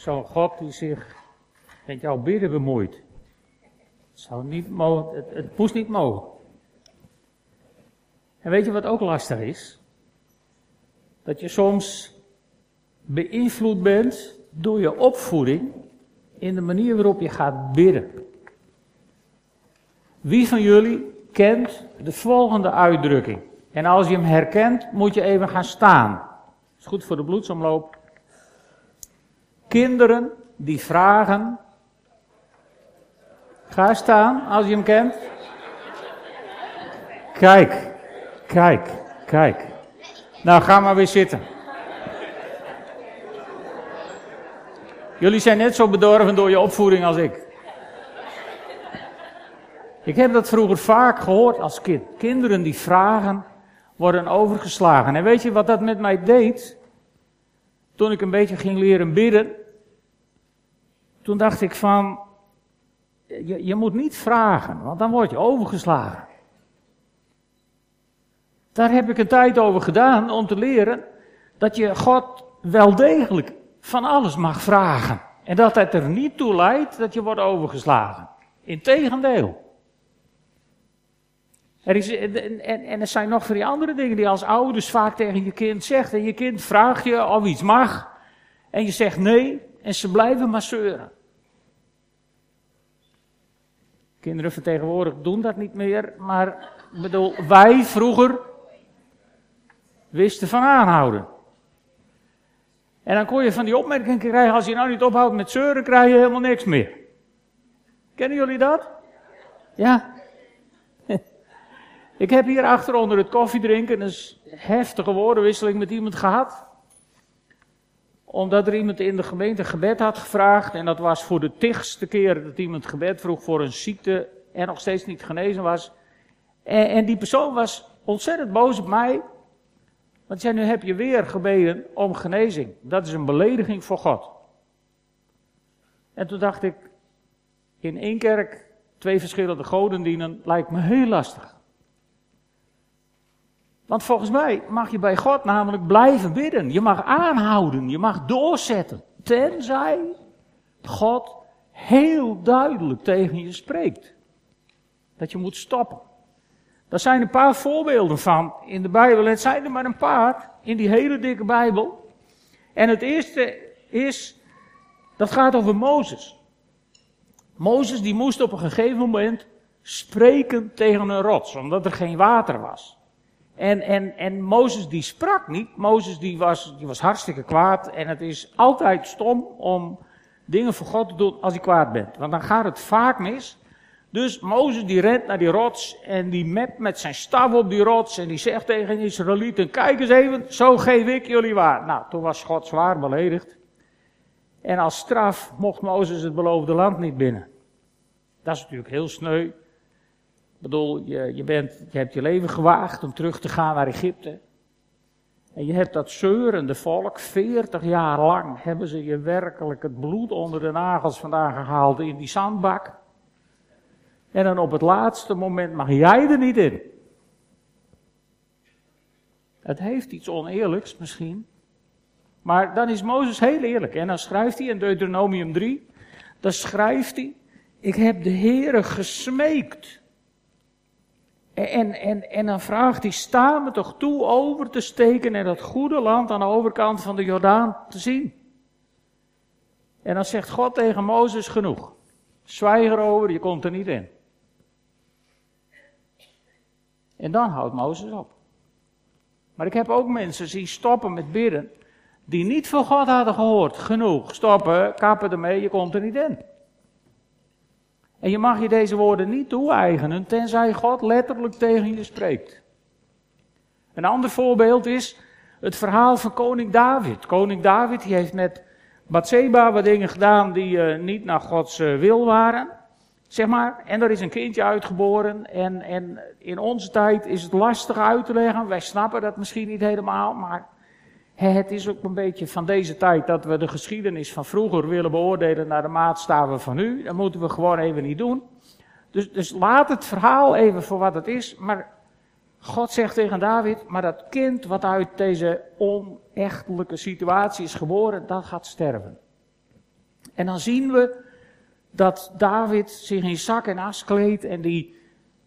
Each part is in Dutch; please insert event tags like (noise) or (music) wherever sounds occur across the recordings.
zo'n God die zich met jouw bidden bemoeit. Het, zou niet mogen, het, het moest niet mogen. En weet je wat ook lastig is? Dat je soms beïnvloed bent door je opvoeding in de manier waarop je gaat bidden. Wie van jullie kent de volgende uitdrukking? En als je hem herkent, moet je even gaan staan. Is goed voor de bloedsomloop. Kinderen die vragen. Ga staan als je hem kent. Kijk, kijk, kijk. Nou, ga maar weer zitten. Jullie zijn net zo bedorven door je opvoeding als ik. Ik heb dat vroeger vaak gehoord als kind. Kinderen die vragen worden overgeslagen. En weet je wat dat met mij deed? Toen ik een beetje ging leren bidden, toen dacht ik van, je, je moet niet vragen, want dan word je overgeslagen. Daar heb ik een tijd over gedaan om te leren dat je God wel degelijk van alles mag vragen. En dat het er niet toe leidt dat je wordt overgeslagen. Integendeel. Er is, en, en, er zijn nog van die andere dingen die als ouders vaak tegen je kind zegt. En je kind vraagt je of iets mag. En je zegt nee. En ze blijven maar zeuren. Kinderen van tegenwoordig doen dat niet meer. Maar bedoel, wij vroeger wisten van aanhouden. En dan kon je van die opmerking krijgen, als je nou niet ophoudt met zeuren, krijg je helemaal niks meer. Kennen jullie dat? Ja. (laughs) Ik heb hier achter onder het koffiedrinken een heftige woordenwisseling met iemand gehad. Omdat er iemand in de gemeente gebed had gevraagd. En dat was voor de tigste keer dat iemand gebed vroeg voor een ziekte en nog steeds niet genezen was. En, en die persoon was ontzettend boos op mij. Want zei, nu heb je weer gebeden om genezing. Dat is een belediging voor God. En toen dacht ik, in één kerk twee verschillende goden dienen lijkt me heel lastig. Want volgens mij mag je bij God namelijk blijven bidden. Je mag aanhouden, je mag doorzetten. Tenzij God heel duidelijk tegen je spreekt. Dat je moet stoppen. Daar zijn een paar voorbeelden van in de Bijbel. Het zijn er maar een paar in die hele dikke Bijbel. En het eerste is, dat gaat over Mozes. Mozes die moest op een gegeven moment spreken tegen een rots, omdat er geen water was. En, en, en Mozes die sprak niet. Mozes die was, die was hartstikke kwaad. En het is altijd stom om dingen voor God te doen als je kwaad bent. Want dan gaat het vaak mis. Dus Mozes die rent naar die rots en die met met zijn staf op die rots en die zegt tegen Israëlieten, kijk eens even, zo geef ik jullie waar. Nou, toen was God zwaar beledigd. En als straf mocht Mozes het beloofde land niet binnen. Dat is natuurlijk heel sneu. Ik bedoel, je, je, bent, je hebt je leven gewaagd om terug te gaan naar Egypte. En je hebt dat zeurende volk, 40 jaar lang hebben ze je werkelijk het bloed onder de nagels vandaan gehaald in die zandbak. En dan op het laatste moment mag jij er niet in. Het heeft iets oneerlijks misschien. Maar dan is Mozes heel eerlijk. En dan schrijft hij in Deuteronomium 3. Dan schrijft hij. Ik heb de Heere gesmeekt. En, en, en dan vraagt hij, sta me toch toe over te steken en dat goede land aan de overkant van de Jordaan te zien. En dan zegt God tegen Mozes genoeg. Zwijg erover, je komt er niet in. En dan houdt Mozes op. Maar ik heb ook mensen zien stoppen met bidden, die niet van God hadden gehoord. Genoeg, stoppen, kappen ermee, je komt er niet in. En je mag je deze woorden niet toe-eigenen, tenzij God letterlijk tegen je spreekt. Een ander voorbeeld is het verhaal van koning David. Koning David die heeft met Bathseba wat dingen gedaan die uh, niet naar Gods uh, wil waren. Zeg maar, en er is een kindje uitgeboren. En, en in onze tijd is het lastig uit te leggen. Wij snappen dat misschien niet helemaal. Maar het is ook een beetje van deze tijd dat we de geschiedenis van vroeger willen beoordelen naar de maatstaven van nu. Dat moeten we gewoon even niet doen. Dus, dus laat het verhaal even voor wat het is. Maar God zegt tegen David, maar dat kind wat uit deze onechtelijke situatie is geboren, dat gaat sterven. En dan zien we dat David zich in zak en as kleedt en die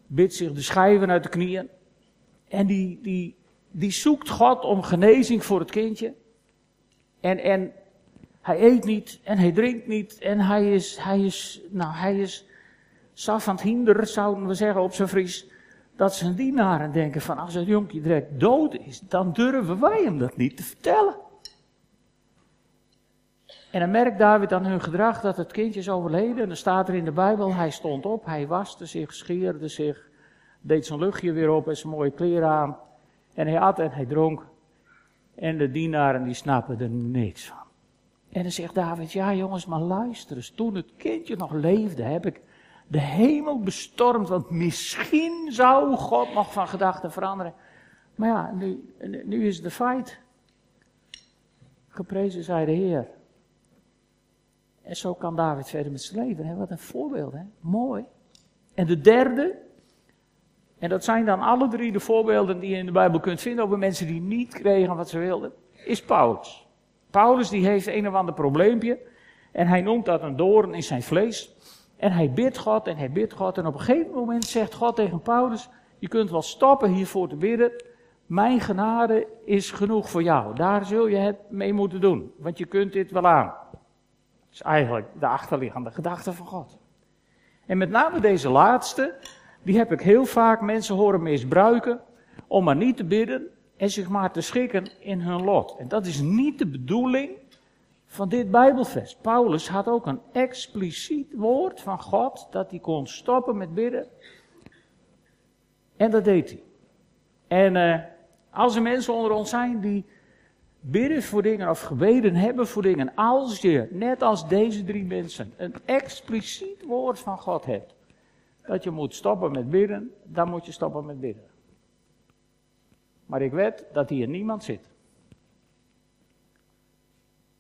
bidt zich de schijven uit de knieën. En die, die, die zoekt God om genezing voor het kindje. En, en hij eet niet en hij drinkt niet en hij is, hij is, nou hij is het hinder, zouden we zeggen op zijn Fries. Dat zijn dienaren denken van als het jonkje direct dood is, dan durven wij hem dat niet te vertellen. En dan merkt David aan hun gedrag dat het kindje is overleden. En dan staat er in de Bijbel, hij stond op, hij waste zich, scheerde zich, deed zijn luchtje weer op en zijn mooie kleren aan. En hij at en hij dronk. En de dienaren die snappen er niks van. En dan zegt David, ja jongens, maar luister eens. Toen het kindje nog leefde, heb ik de hemel bestormd. Want misschien zou God nog van gedachten veranderen. Maar ja, nu, nu is de feit. Geprezen zij de Heer. En zo kan David verder met zijn leven. Hè? Wat een voorbeeld, hè? Mooi. En de derde, en dat zijn dan alle drie de voorbeelden die je in de Bijbel kunt vinden over mensen die niet kregen wat ze wilden, is Paulus. Paulus die heeft een of ander probleempje en hij noemt dat een doorn in zijn vlees. En hij bidt God en hij bidt God en op een gegeven moment zegt God tegen Paulus, je kunt wel stoppen hiervoor te bidden, mijn genade is genoeg voor jou. Daar zul je het mee moeten doen, want je kunt dit wel aan is eigenlijk de achterliggende gedachte van God. En met name deze laatste, die heb ik heel vaak mensen horen misbruiken om maar niet te bidden en zich maar te schikken in hun lot. En dat is niet de bedoeling van dit Bijbelvers. Paulus had ook een expliciet woord van God dat hij kon stoppen met bidden. En dat deed hij. En uh, als er mensen onder ons zijn die bidden voor dingen of gebeden hebben voor dingen, als je, net als deze drie mensen, een expliciet woord van God hebt, dat je moet stoppen met bidden, dan moet je stoppen met bidden. Maar ik weet dat hier niemand zit.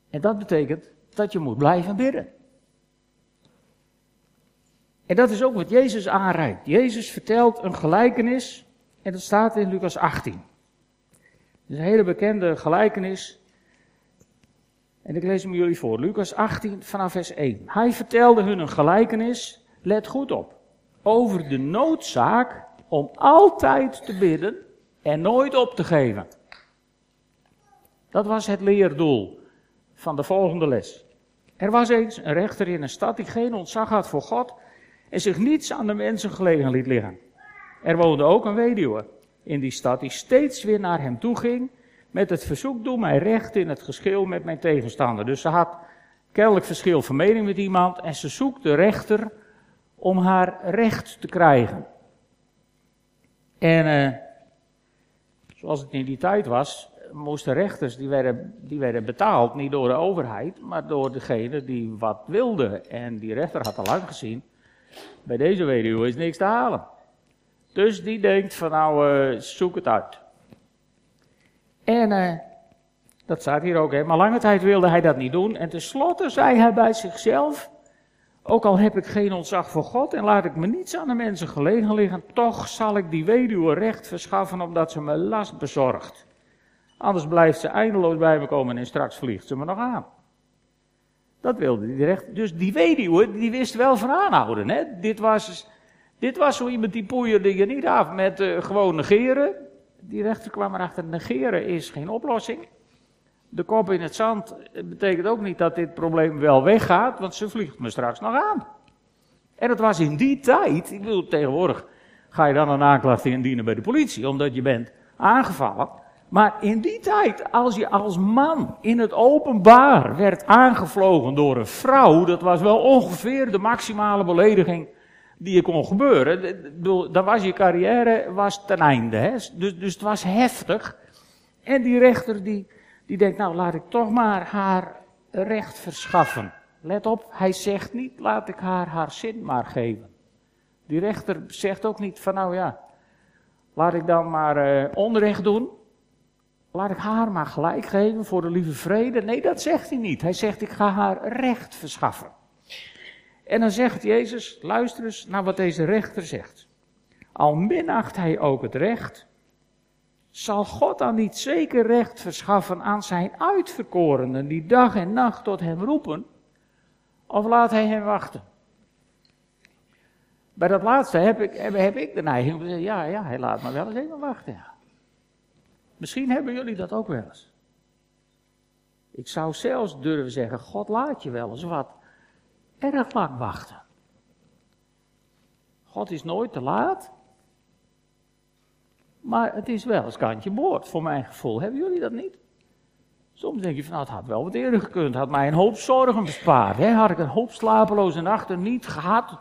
En dat betekent dat je moet blijven bidden. En dat is ook wat Jezus aanreikt. Jezus vertelt een gelijkenis, en dat staat in Lucas 18 is een hele bekende gelijkenis. En ik lees hem jullie voor. Lucas 18 vanaf vers 1. Hij vertelde hun een gelijkenis, let goed op, over de noodzaak om altijd te bidden en nooit op te geven. Dat was het leerdoel van de volgende les. Er was eens een rechter in een stad die geen ontzag had voor God en zich niets aan de mensen gelegen liet liggen. Er woonde ook een weduwe in die stad, die steeds weer naar hem toe ging met het verzoek, doe mij recht in het geschil met mijn tegenstander. Dus ze had kennelijk verschil van mening met iemand en ze zoekt de rechter om haar recht te krijgen. En uh, zoals het in die tijd was, moesten rechters, die werden, die werden betaald niet door de overheid, maar door degene die wat wilde. En die rechter had al lang gezien, bij deze weduwe is niks te halen. Dus die denkt van nou, uh, zoek het uit. En uh, dat staat hier ook, hè. maar lange tijd wilde hij dat niet doen. En tenslotte zei hij bij zichzelf, ook al heb ik geen ontzag voor God en laat ik me niets aan de mensen gelegen liggen, toch zal ik die weduwe recht verschaffen omdat ze me last bezorgt. Anders blijft ze eindeloos bij me komen en straks vliegt ze me nog aan. Dat wilde hij recht. Dus die weduwe, die wist wel van aanhouden. Hè? Dit was dit was zo iemand die poeierde je niet af met uh, gewoon negeren. Die rechter kwam erachter, negeren is geen oplossing. De kop in het zand betekent ook niet dat dit probleem wel weggaat, want ze vliegt me straks nog aan. En het was in die tijd, ik bedoel tegenwoordig ga je dan een aanklacht indienen bij de politie, omdat je bent aangevallen. Maar in die tijd, als je als man in het openbaar werd aangevlogen door een vrouw, dat was wel ongeveer de maximale belediging die je kon gebeuren, dan was je carrière was ten einde. Hè? Dus, dus het was heftig. En die rechter die, die denkt, nou laat ik toch maar haar recht verschaffen. Let op, hij zegt niet, laat ik haar haar zin maar geven. Die rechter zegt ook niet van, nou ja, laat ik dan maar uh, onrecht doen. Laat ik haar maar gelijk geven voor de lieve vrede. Nee, dat zegt hij niet. Hij zegt, ik ga haar recht verschaffen. En dan zegt Jezus, luister eens naar wat deze rechter zegt. Al minacht hij ook het recht, zal God dan niet zeker recht verschaffen aan zijn uitverkorenen die dag en nacht tot hem roepen? Of laat hij hem wachten? Bij dat laatste heb ik, heb, ik de neiging om te zeggen, ja, ja, hij laat me wel eens even wachten. Ja. Misschien hebben jullie dat ook wel eens. Ik zou zelfs durven zeggen, God laat je wel eens wat erg lang wachten. God is nooit te laat. Maar het is wel eens kantje boord, voor mijn gevoel. Hebben jullie dat niet? Soms denk je van, nou, het had wel wat eerder gekund. Had mij een hoop zorgen bespaard. Hè? Had ik een hoop slapeloze nachten niet gehad.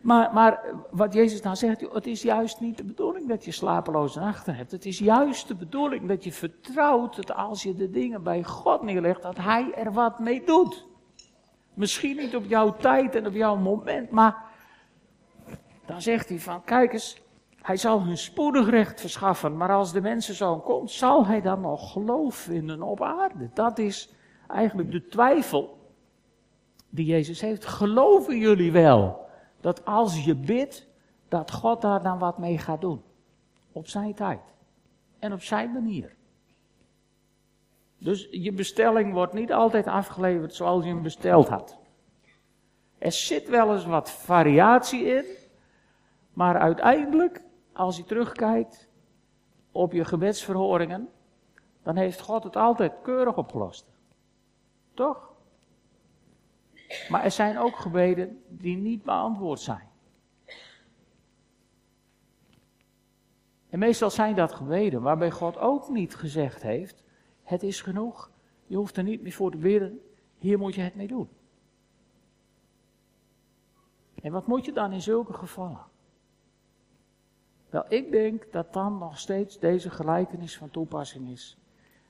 Maar, maar wat Jezus nou zegt, het is juist niet de bedoeling dat je slapeloze nachten hebt. Het is juist de bedoeling dat je vertrouwt dat als je de dingen bij God neerlegt, dat Hij er wat mee doet. Misschien niet op jouw tijd en op jouw moment, maar dan zegt hij van, kijk eens, hij zal hun spoedig recht verschaffen, maar als de mensenzoon komt, zal hij dan nog geloof vinden op aarde? Dat is eigenlijk de twijfel die Jezus heeft. Geloven jullie wel dat als je bidt, dat God daar dan wat mee gaat doen? Op zijn tijd en op zijn manier. Dus je bestelling wordt niet altijd afgeleverd zoals je hem besteld had. Er zit wel eens wat variatie in, maar uiteindelijk als je terugkijkt op je gebedsverhoringen, dan heeft God het altijd keurig opgelost. Toch? Maar er zijn ook gebeden die niet beantwoord zijn. En meestal zijn dat gebeden waarbij God ook niet gezegd heeft: Het is genoeg, je hoeft er niet meer voor te bidden, hier moet je het mee doen. En wat moet je dan in zulke gevallen? Wel, ik denk dat dan nog steeds deze gelijkenis van toepassing is.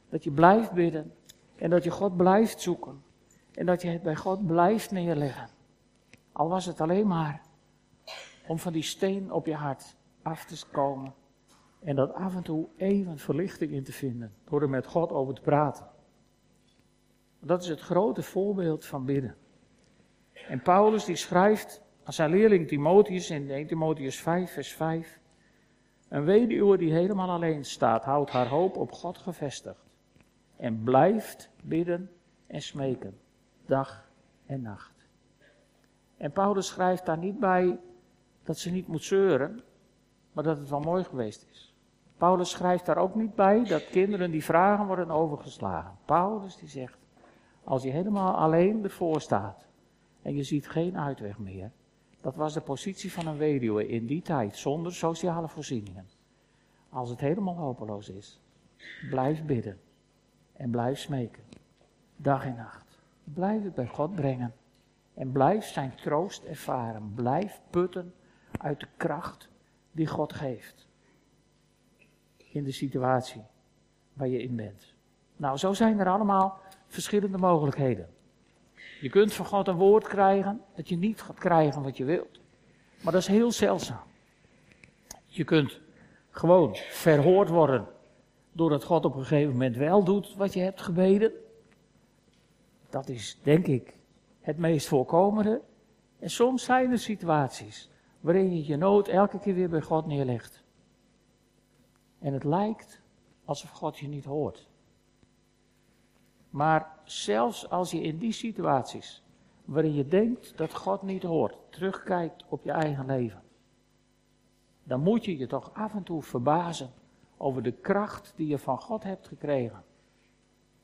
Dat je blijft bidden en dat je God blijft zoeken en dat je het bij God blijft neerleggen. Al was het alleen maar om van die steen op je hart af te komen en dat af en toe even verlichting in te vinden door er met God over te praten. Dat is het grote voorbeeld van bidden. En Paulus die schrijft aan zijn leerling Timotheus in 1 Timotheus 5 vers 5 een weduwe die helemaal alleen staat, houdt haar hoop op God gevestigd. En blijft bidden en smeken, dag en nacht. En Paulus schrijft daar niet bij dat ze niet moet zeuren, maar dat het wel mooi geweest is. Paulus schrijft daar ook niet bij dat kinderen die vragen worden overgeslagen. Paulus die zegt, als je helemaal alleen ervoor staat en je ziet geen uitweg meer, dat was de positie van een weduwe in die tijd, zonder sociale voorzieningen. Als het helemaal hopeloos is, blijf bidden en blijf smeken, dag en nacht. Blijf het bij God brengen en blijf zijn troost ervaren. Blijf putten uit de kracht die God geeft in de situatie waar je in bent. Nou, zo zijn er allemaal verschillende mogelijkheden. Je kunt van God een woord krijgen dat je niet gaat krijgen wat je wilt. Maar dat is heel zeldzaam. Je kunt gewoon verhoord worden doordat God op een gegeven moment wel doet wat je hebt gebeden. Dat is denk ik het meest voorkomende. En soms zijn er situaties waarin je je nood elke keer weer bij God neerlegt. En het lijkt alsof God je niet hoort. Maar zelfs als je in die situaties, waarin je denkt dat God niet hoort, terugkijkt op je eigen leven, dan moet je je toch af en toe verbazen over de kracht die je van God hebt gekregen.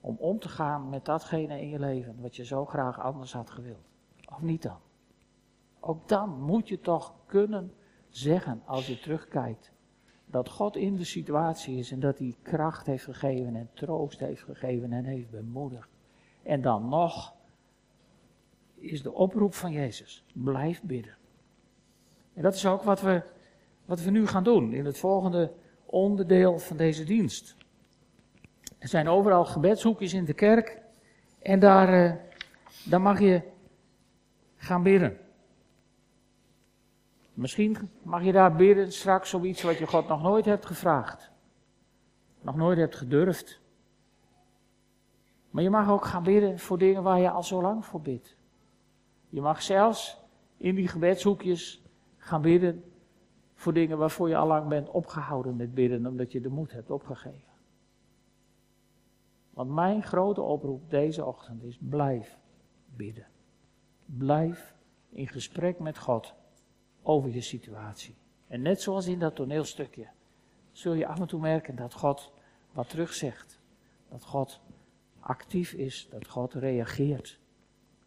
Om om te gaan met datgene in je leven wat je zo graag anders had gewild. Of niet dan? Ook dan moet je toch kunnen zeggen als je terugkijkt dat God in de situatie is en dat hij kracht heeft gegeven en troost heeft gegeven en heeft bemoedigd. En dan nog is de oproep van Jezus, blijf bidden. En dat is ook wat we, wat we nu gaan doen in het volgende onderdeel van deze dienst. Er zijn overal gebedshoekjes in de kerk en daar, uh, daar mag je gaan bidden. Misschien mag je daar bidden straks om iets wat je God nog nooit hebt gevraagd. Nog nooit hebt gedurfd. Maar je mag ook gaan bidden voor dingen waar je al zo lang voor bidt. Je mag zelfs in die gebedshoekjes gaan bidden voor dingen waarvoor je al lang bent opgehouden met bidden, omdat je de moed hebt opgegeven. Want mijn grote oproep deze ochtend is: blijf bidden. Blijf in gesprek met God over je situatie. En net zoals in dat toneelstukje, zul je af en toe merken dat God wat terugzegt. Dat God actief is, dat God reageert.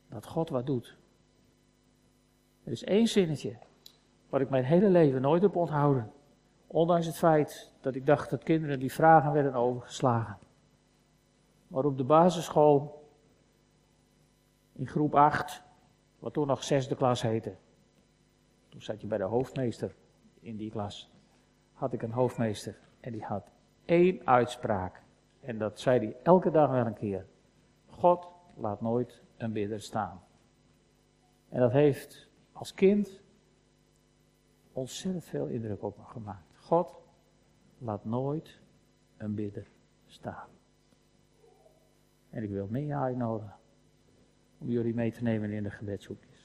Dat God wat doet. Er is één zinnetje wat ik mijn hele leven nooit heb onthouden. Ondanks het feit dat ik dacht dat kinderen die vragen werden overgeslagen. Maar op de basisschool, in groep 8, wat toen nog zesde klas heette. Toen zat je bij de hoofdmeester in die klas. Had ik een hoofdmeester en die had één uitspraak. En dat zei hij elke dag wel een keer. God laat nooit een bidder staan. En dat heeft als kind ontzettend veel indruk op me gemaakt. God laat nooit een bidder staan. En ik wil mee uitnodigen om jullie mee te nemen in de gebedshoekjes.